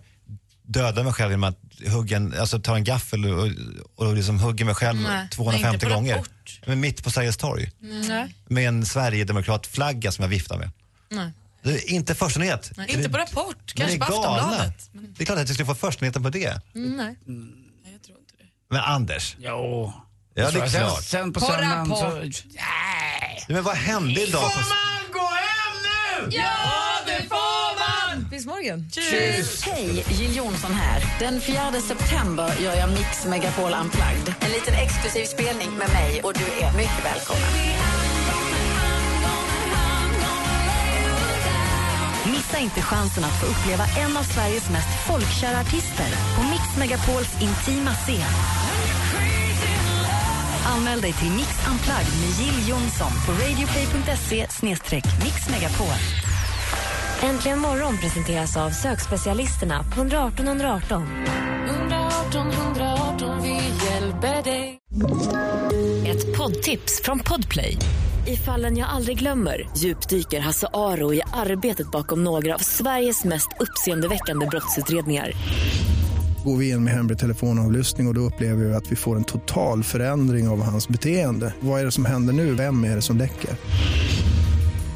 Speaker 5: dödar mig själv genom att hugga en, alltså tar en gaffel och, och liksom hugger mig själv
Speaker 4: Nej, nej,
Speaker 5: 250
Speaker 4: inte på
Speaker 5: gånger.
Speaker 4: Rapport.
Speaker 5: Men mitt på Sergels torg.
Speaker 4: Nej.
Speaker 5: Med en Sverigedemokratflagga som jag viftar med.
Speaker 4: Nej.
Speaker 5: Det är inte första nyhet.
Speaker 11: Nej, inte på Rapport,
Speaker 5: Men
Speaker 11: kanske på. Aftonbladet.
Speaker 5: Det är klart att jag skulle få första nyheten på det.
Speaker 4: Mm, nej.
Speaker 5: Men Anders.
Speaker 14: Jo.
Speaker 5: Ja, det är
Speaker 14: Sen-
Speaker 5: klart.
Speaker 14: Sen på
Speaker 4: På
Speaker 14: söndagen så...
Speaker 5: Ja, Men vad hände idag? På...
Speaker 13: gå hem nu?
Speaker 4: Ja, det får morgon.
Speaker 1: Hej, Jill Johnson här. Den 4 september gör jag Mix Megapol Unplugged. En liten exklusiv spelning med mig och du är mycket välkommen.
Speaker 12: Missa inte chansen att få uppleva en av Sveriges mest folkkära artister på Mix Megapols intima scen. Anmäl dig till Mix Unplugged med Jill Johnson på radioplay.se mixmegapol. Äntligen morgon presenteras av sökspecialisterna på 118 118.
Speaker 2: 118 118, vi hjälper dig.
Speaker 12: Ett poddtips från Podplay. I fallen jag aldrig glömmer djupdyker Hasse Aro i arbetet bakom några av Sveriges mest uppseendeväckande brottsutredningar.
Speaker 20: Går vi in med hemlig telefonavlyssning och, och då upplever vi att vi får en total förändring av hans beteende. Vad är det som händer nu? Vem är det som läcker?